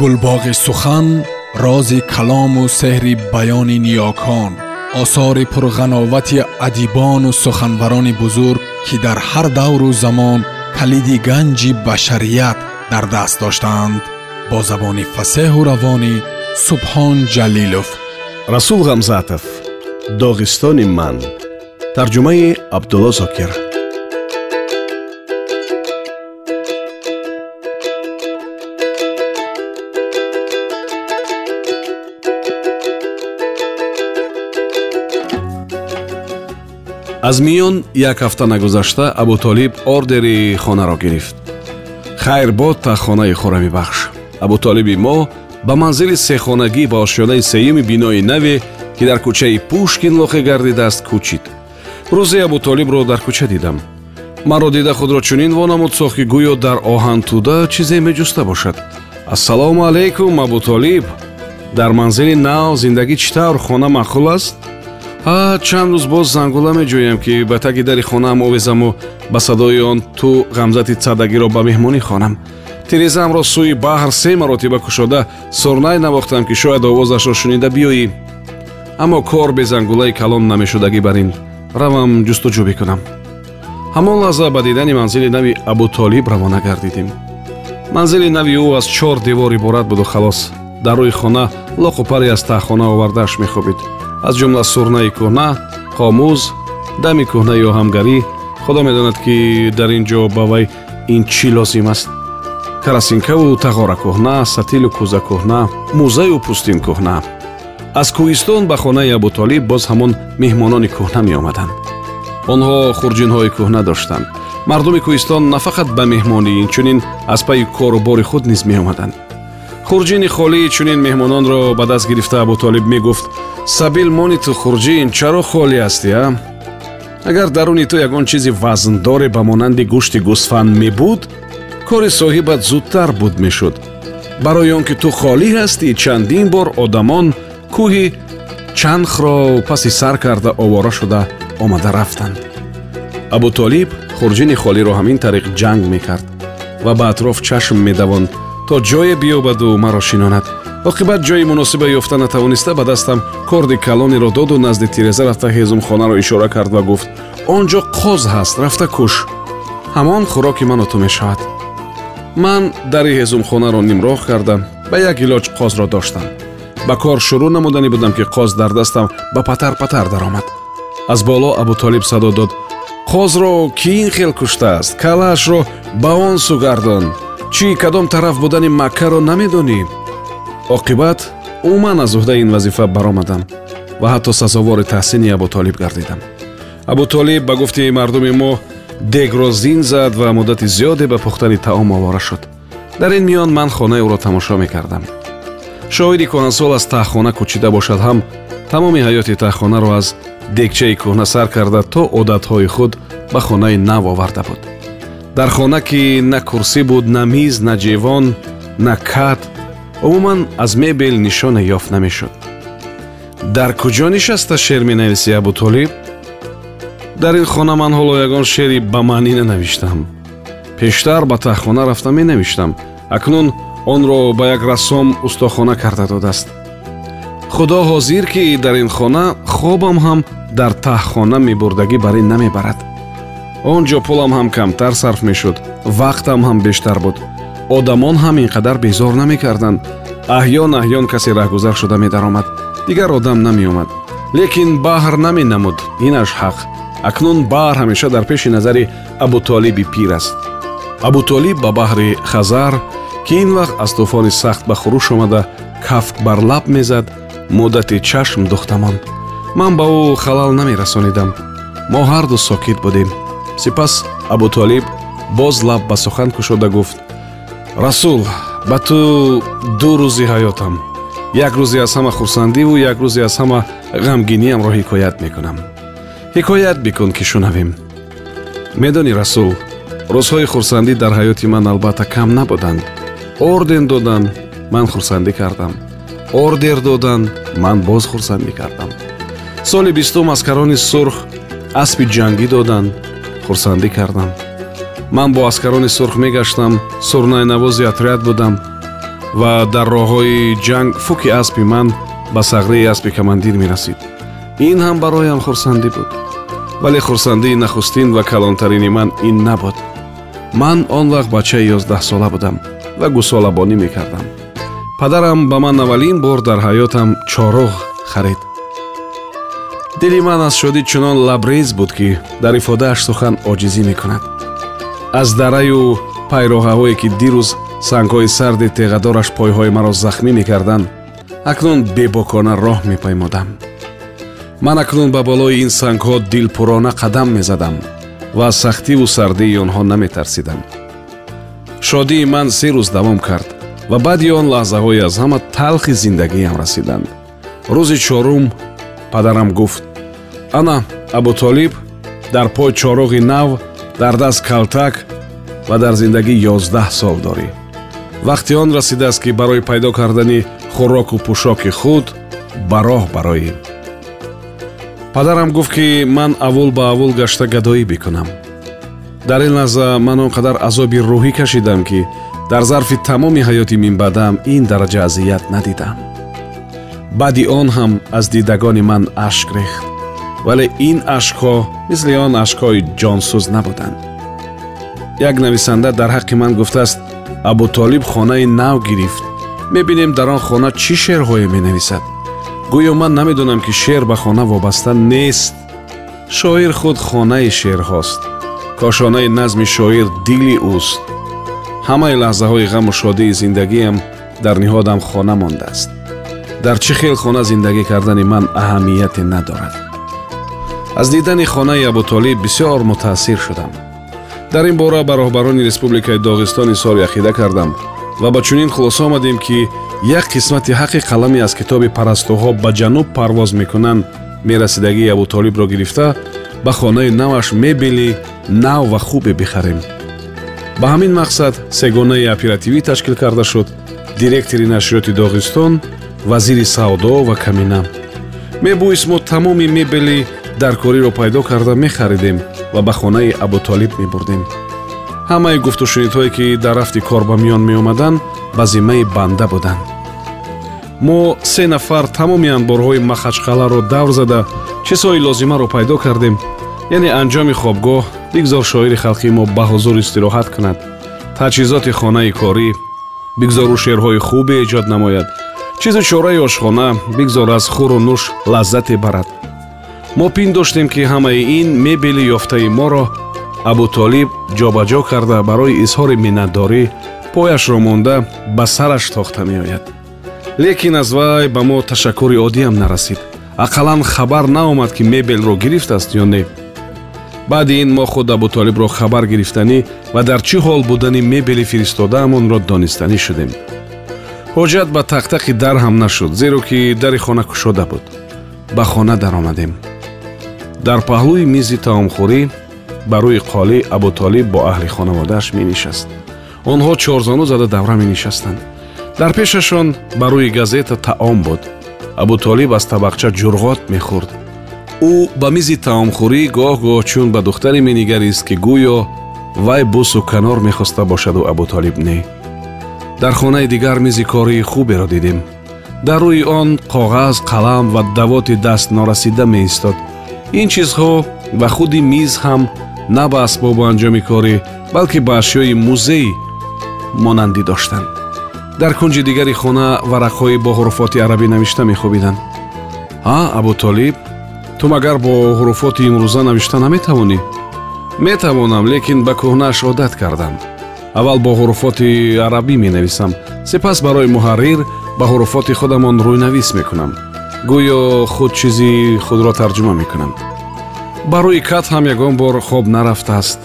гулбоғи сухан рози калому сеҳри баёни ниёкон осори пурғановати адибону суханбарони бузург ки дар ҳар давру замон калиди ганҷи башарият дар даст доштаанд бо забони фасеҳу равонӣ субҳон ҷалилов. Расул ғамзатов доғистони ман. Тарҷумаи абдулло зокир аз миён як ҳафта нагузашта абутолиб ордери хонаро гирифт. Хайр бод таххонаи хӯрамибахш абутолиби мо ба манзили сехонагӣ ба ошёнаи сеюми бинои наве ки дар кӯчаи пушкин воқеъ гардидааст кӯчид. Рӯзе абутолибро дар кӯча дидам. Маро дида худро чунин вонамуд сохт ки гӯё дар оҳантуда чизе меҷуста бошад. Ассалому алайкум абутолиб дар манзили нав зиндагӣ чӣ тавр хона маъқул аст чанд рӯз боз зангула меҷӯям ки ба таги дари хонаам овезаму ба садои он ту ғамзати цадагиро ба меҳмонӣ хонам. Тирезаамро сӯи баҳр се маротиба кушода сорнай навохтам ки шояд овозашро шунида биёӣ аммо кор бе зангулаи калон намешудагӣ бар ин равам ҷустуҷӯ бикунам ҳамон лаҳза ба дидани манзили нави абутолиб равона гардидем. Манзили нави ӯ аз чор девор иборат буду халос. Дар рӯи хона лоқу паре аз таҳхона овардааш мехобид аз ҷумла сурнаи кӯҳна хомӯз дами кӯҳнаи оҳамгарӣ худо медонад ки дар ин ҷо ба вай ин чӣ лозим аст. Карасинкаву тағора кӯҳна сатилу кӯза кӯҳна мӯзаю пӯстин кӯҳна. Аз кӯҳистон ба хонаи абутолиб боз ҳамон меҳмонони кӯҳна меомаданд. Онҳо хурҷинҳои кӯҳна доштанд. Мардуми кӯҳистон на фақат ба меҳмонӣ инчунин аз пайи кору бори худ низ меомаданд. Хурҷини холии чунин меҳмононро ба даст гирифта абутолиб мегуфт сабил мони ту хурҷин чаро холӣ ҳастӣ а агар даруни ту ягон чизи вазндоре ба монанди гӯшти гӯсфанд мебуд кори соҳибат зудтар буд мешуд. Барои он ки ту холӣ ҳастӣ чандин бор одамон кӯҳи чанхро паси сар карда овора шуда омада рафтанд. Абутолиб хурҷини холиро ҳамин тариқ ҷанг мекард ва ба атроф чашм медавонд то ҷое биёбаду маро шинонад оқибат ҷои муносиба ёфта натавониста ба дастам корди калонеро доду назди тиреза рафта ҳезумхонаро ишора кард ва гуфт он ҷо қоз ҳаст рафта куш ҳамон хӯроки ману ту мешавад. Ман дари ҳезумхонаро нимроҳ кардам ба як илоҷ қозро доштам. Ба кор шурӯъ намуданӣ будам ки қоз дар дастам ба патар патар даромад. Аз боло абутолиб садо дод қозро кӣ ин хел куштааст калаашро ба он сӯ гардон чӣ кадом тараф будани маккаро намедонӣ оқибат умуман аз уҳдаи ин вазифа баромадам ва ҳатто сазовори таҳсини абутолиб гардидам. Абутолиб ба гуфти мардуми мо дегро зин зад ва муддати зиёде ба пухтани таом овора шуд. Дар ин миён ман хонаи ӯро тамошо мекардам. Шоҳиди кӯҳнасол аз таҳхона кӯчида бошад ҳам тамоми ҳаёти таҳхонаро аз дегчаи кӯҳна сар карда то одатҳои худ ба хонаи нав оварда буд. Дар хона ки на курсӣ буд на миз на ҷевон на кат умуман аз мебел нишоне ёфт намешуд. Дар куҷо нишаста шеър менависӣ абутолиб дар ин хона ман ҳоло ягон шеъри ба маънӣ нанавиштам пештар ба таҳхона рафта менавиштам. Акнун онро ба як рассом устохона карда додааст. Худо ҳозир ки дар ин хона хобам ҳам дар таҳхона мебурдагӣ бар ин намебарад. Он ҷо пулам ҳам камтар сарф мешуд вақтам ҳам бештар буд одамон ҳам ин қадар безор намекарданд. Аҳён аҳён касе раҳгузар шуда медаромад. Дигар одам намеомад. Лекин баҳр наменамуд. Инаш ҳақ. Акнун баҳр ҳамеша дар пеши назари абутолиби пир аст. Абутолиб ба баҳри хазар ки ин вақт аз тӯфони сахт ба хурӯш омада кафк бар лаб мезад муддати чашм духтамон ман ба ӯ халал намерасонидам. Мо ҳарду сокит будем. Сипас абутолиб боз лаб ба сухан кушода гуфт расул ба ту ду рӯзи ҳаётам. Як рӯзе аз ҳама хурсандиву як рӯзе аз ҳама ғамгиниамро ҳикоят мекунам. Ҳикоят бикун ки шунавем. Медонӣ расул рӯзҳои хурсандӣ дар ҳаёти ман албатта кам набуданд. Орден доданд ман хурсандӣ кардам. Ордер доданд ман боз хурсандӣ кардам. Соли бистум аскарони сурх аспи ҷангӣ доданд хурсандӣ кардам ман бо аскарони сурх мегаштам сурнайнавози отряд будам ва дар роҳҳои ҷанг фуки аспи ман ба сағраи аспи командир мерасид. Ин ҳам бароям хурсандӣ буд вале хурсандии нахустин ва калонтарини ман ин набуд. Ман он вақт бачаи ёздаҳсола будам ва гусолабонӣ мекардам. Падарам ба ман аввалин бор дар ҳаётам чороғ харид. Дили ман аз шодӣ чунон лабрез буд ки дар ифодааш сухан оҷизӣ мекунад аз дараю пайроҳаҳое ки дирӯз сангҳои сарди теғадораш пойҳои маро захмӣ мекарданд акнун бебокона роҳ мепаймодам. Ман акнун ба болои ин сангҳо дилпурона қадам мезадам ва аз сахтиву сардии онҳо наметарсидам. Шодии ман се рӯз давом кард ва баъди он лаҳзаҳои аз ҳама талхи зиндагиам расиданд. Рӯзи чорум падарам гуфт ана абутолиб дар пой чороғи нав дар даст калтак ва дар зиндагӣ ёздаҳ сол дорӣ. Вақти он расидааст ки барои пайдо кардани хӯроку пӯшоки худ ба роҳ бароӣ. Падарам гуфт ки ман аввул ба аввул гашта гадоӣ бикунам. Дар ин лаҳза ман он қадар азоби рӯҳӣ кашидам ки дар зарфи тамоми ҳаёти минбаъдам ин дараҷа азият надидам. Баъди он ҳам аз дидагони ман ашк рехт вале ин ашкҳо мисли он ашкҳои ҷонсӯз набуданд як нависанда дар ҳаққи ман гуфтааст абутолиб хонаи нав гирифт мебинем дар он хона чӣ шеърҳое менависад гӯё ман намедонам ки шеър ба хона вобаста нест шоир худ хонаи шеърҳост кошонаи назми шоир дили ӯст ҳамаи лаҳзаҳои ғаму шодии зиндагиам дар ниҳодам хона мондааст дар чӣ хел хона зиндагӣ кардани ман аҳамияте надорад аз дидани хонаи абутолиб бисёр мутаассир шудам. Дар ин бора ба роҳбарони республикаи доғистон изҳор ақида кардам ва ба чунин хулоса омадем ки як қисмати ҳаққи қаламе аз китоби парастуҳо ба ҷануб парвоз мекунанд мерасидагии абутолибро гирифта ба хонаи наваш мебели нав ва хубе бихарем. Ба ҳамин мақсад сегонаи оперативӣ ташкил карда шуд директори нашриёти доғистон вазири савдо ва камина. Мебоист мо тамоми мебели даркориро пайдо карда мехаридем ва ба хонаи абутолиб мебурдем. Ҳамаи гуфтушунидҳое ки дар рафти кор ба миён меомаданд ба зиммаи банда буданд. Мо се нафар тамоми анборҳои махачқаларо давр зада чизҳои лозимаро пайдо кардем. Яъне анҷоми хобгоҳ бигзор шоири халқи мо ба ҳузур истироҳат кунад. Таҷҳизоти хонаи корӣ бигзору шеърҳои хубе эҷод намояд. Чизу чораи ошхона бигзор аз хӯру нӯш лаззате барад мо пиндоштем ки ҳамаи ин мебели ёфтаи моро абутолиб ҷобаҷо карда барои изҳори миннатдорӣ пояшро монда ба сараш тохта меояд. Лекин аз вай ба мо ташаккури оддиам нарасид. Ақаллан хабар наомад ки мебелро гирифтааст ё не. Баъди ин мо худ абутолибро хабар гирифтанӣ ва дар чӣ ҳол будани мебели фиристодаамонро донистанӣ шудем. Ҳоҷат ба тақтақи дар ҳам нашуд зеро ки дари хона кушода буд. Ба хона даромадем дар паҳлӯи мизи таомхӯрӣ ба рӯи қолӣ абутолиб бо аҳли хонаводааш менишаст. Онҳо чорзону зада давра менишастанд. Дар пешашон ба рӯи газета таом буд. Абутолиб аз табақча ҷурғот мехӯрд. Ӯ ба мизи таомхӯрӣ гоҳ-гоҳ чун ба духтаре менигарист ки гӯё вай бусу канор мехоста бошаду абутолиб не дар хонаи дигар мизи кории хуберо дидем. Дар рӯи он коғаз қалам ва давоти даст норасида меистод ин чизҳо ва худи миз ҳам на ба асбобу анҷоми корӣ балки ба ашёи музеӣ монандӣ доштанд дар кунҷи дигари хона варақҳои бо ҳуруфоти арабӣ навишта мехӯбиданд а абутолиб ту магар бо ҳуруфоти имрӯза навишта наметавонӣ? Метавонам лекин ба кӯҳнааш одат кардам. Аввал бо ҳуруфоти арабӣ менависам. Сипас барои муҳаррир ба ҳуруфоти худам он рӯйнавис мекунам гӯё худ чизи худро тарҷума мекунам ба рӯи кат ҳам ягон бор хоб нарафтааст.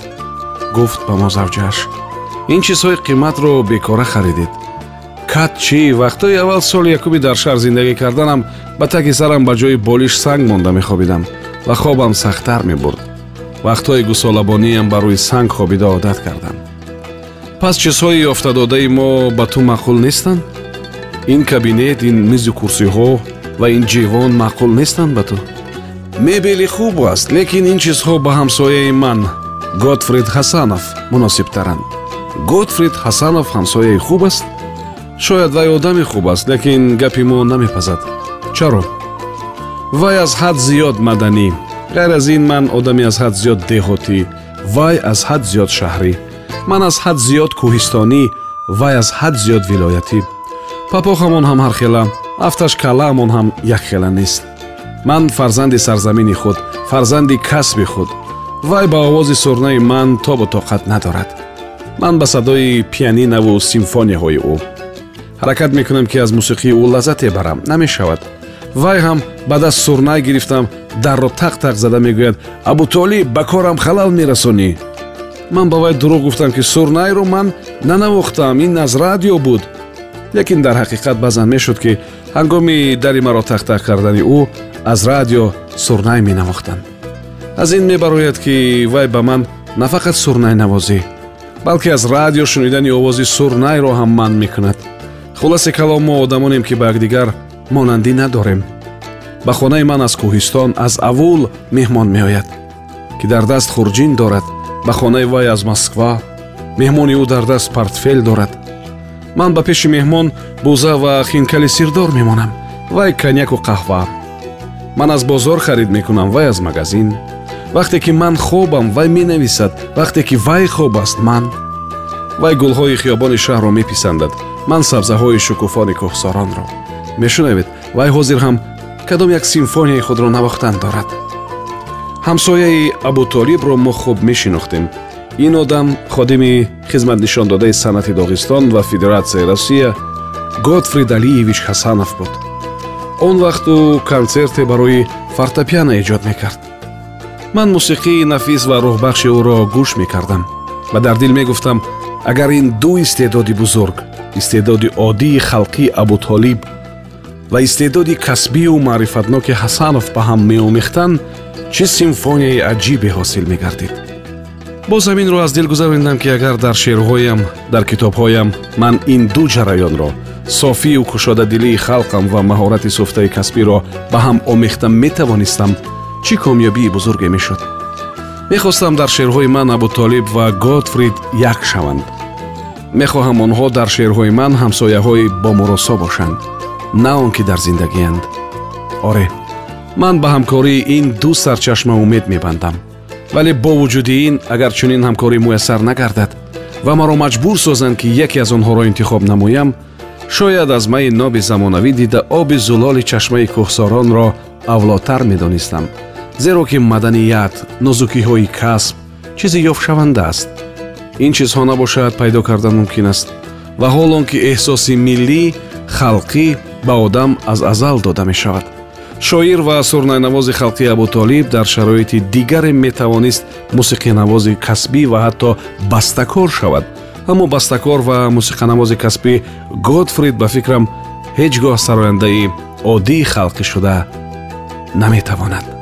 Гуфт ба мо завҷааш ин чизҳои қиматро бекора харидед. Кат чӣ вақтҳои аввал соли якуми дар шаҳр зиндагӣ карданам ба таки сарам ба ҷои болиш санг монда мехобидам ва хобам сахттар мебурд. Вақтҳои гусолабониам ба рӯи санг хобида одат кардам пас чизҳои ёфтадодаи мо ба ту маъқул нестанд? Ин кабинет ин мизу курсиҳо ва ин ҷивон маъқул нестанд ба ту. Мебели хуб аст лекин ин чизҳо ба ҳамсояи ман готфрид ҳасанов муносибтаранд. Готфрид ҳасанов ҳамсояи хуб аст? Шояд вай одами хуб аст лекин гапи мо намепазад. Чаро? Вай аз ҳад зиёд маданӣ. Ғайр аз ин ман одами аз ҳад зиёд деҳотӣ вай аз ҳад зиёд шаҳрӣ. Ман аз ҳад зиёд кӯҳистонӣ вай аз ҳад зиёд вилоятӣ. Папохамон ҳам ҳархела афташ калаамон ҳам якхела нест. Ман фарзанди сарзамини худ фарзанди касби худ. Вай ба овози сурнаи ман тобу тоқат надорад. Ман ба садои пианинаву симфонияҳои ӯ. Ҳаракат мекунам ки аз мусиқии ӯ лаззате барам намешавад. Вай ҳам ба даст сурнай гирифтам дарро тақ тақ зада мегӯяд. Абутолиб ба корам халал мерасонӣ ман ба вай дурӯғ гуфтам ки сурнайро ман нанавохтам. Ин аз радио буд. Лекин дар ҳақиқат баъзан мешуд ки ҳангоми дари маро тақтақ кардани ӯ аз радио сурнай менавохтанд аз ин мебарояд ки вай ба ман на фақат сурнай навозӣ балки аз радио шунидани овози сурнайро ҳам манъ мекунад. Хулосе калом мо одамонем ки ба якдигар монандӣ надорем. Ба хонаи ман аз кӯҳистон аз авул меҳмон меояд ки дар даст хурҷин дорад. Ба хонаи вай аз москва меҳмони ӯ дар даст портфел дорад ман ба пеши меҳмон бӯза ва хинкали сирдор мемонам. Вай коньяку қаҳва. Ман аз бозор харид мекунам вай аз магазин. Вақте ки ман хобам вай менависад. Вақте ки вай хоб аст ман. Вай гулҳои хиёбони шаҳрро меписандад. Ман сабзаҳои шукуфони кӯҳсоронро. Мешунавед вай ҳозир ҳам кадом як симфонияи худро навохтан дорад. Ҳамсояи абутолибро мо хуб мешинохтем. Ин одам ходими хизматнишондодаи санъати доғистон ва федератсияи россия готфрид алиевич ҳасанов буд. Он вақт ӯ консерте барои фортопиано эҷод мекард. Ман мусиқии нафис ва рӯҳбахши ӯро гӯш мекардам ва дар дил мегуфтам агар ин ду истеъдоди бузург истеъдоди оддии халқии абутолиб ва истеъдоди касбию маърифатноки ҳасанов ба ҳам меомехтанд чӣ симфонияи аҷибе ҳосил мегардид боз ҳаминро аз дил гузаронидам ки агар дар шеърҳоям дар китобҳоям ман ин ду ҷараёнро софию кушодадилии халқам ва маҳорати суфтаи касбиро ба ҳам омехта метавонистам чӣ комёбии бузурге мешуд? Мехостам дар шеърҳои ман абутолиб ва готфрид як шаванд. Мехоҳам онҳо дар шеърҳои ман ҳамсояҳои бомуросо бошанд на он ки дар зиндагианд. Оре ман ба ҳамкории ин ду сарчашма умед мебандам вале бо вуҷуди ин агар чунин ҳамкорӣ муяссар нагардад ва маро маҷбур созанд ки яке аз онҳоро интихоб намоям шояд аз майи ноби замонавӣ дида оби зулоли чашмаи кӯҳсоронро авлотар медонистам зеро ки маданият нозукиҳои касб чизи ёфтшаванда аст. Ин чизҳо набошад пайдо кардан мумкин аст ва ҳол он ки эҳсоси миллӣ халқӣ ба одам аз азал дода мешавад шоир ва сурнайнавози халқи абутолиб дар шароити дигаре метавонист мусиқинавози касбӣ ва ҳатто бастакор шавад. Аммо бастакор ва мусиқанавози касбӣ готфрид ба фикрам ҳеҷ гоҳ сарояндаи оддии халқӣ шуда наметавонад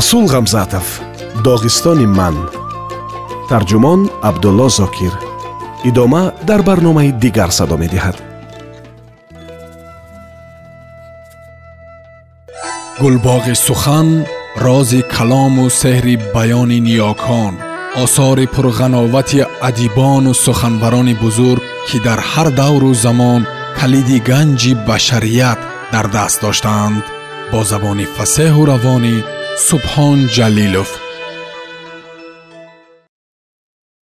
расул ғамзатов доғистони ман. Тарҷумон абдулло зокир. Идома дар барномаи дигар садо медиҳад. Гулбоғи сухан рози калому сеҳри баёни ниёкон осори пурғановати адибону суханбарони бузург ки дар ҳар давру замон калиди ганҷи башарият дар даст доштаанд бо забони фасеҳу равонӣ субҳон ҷалилов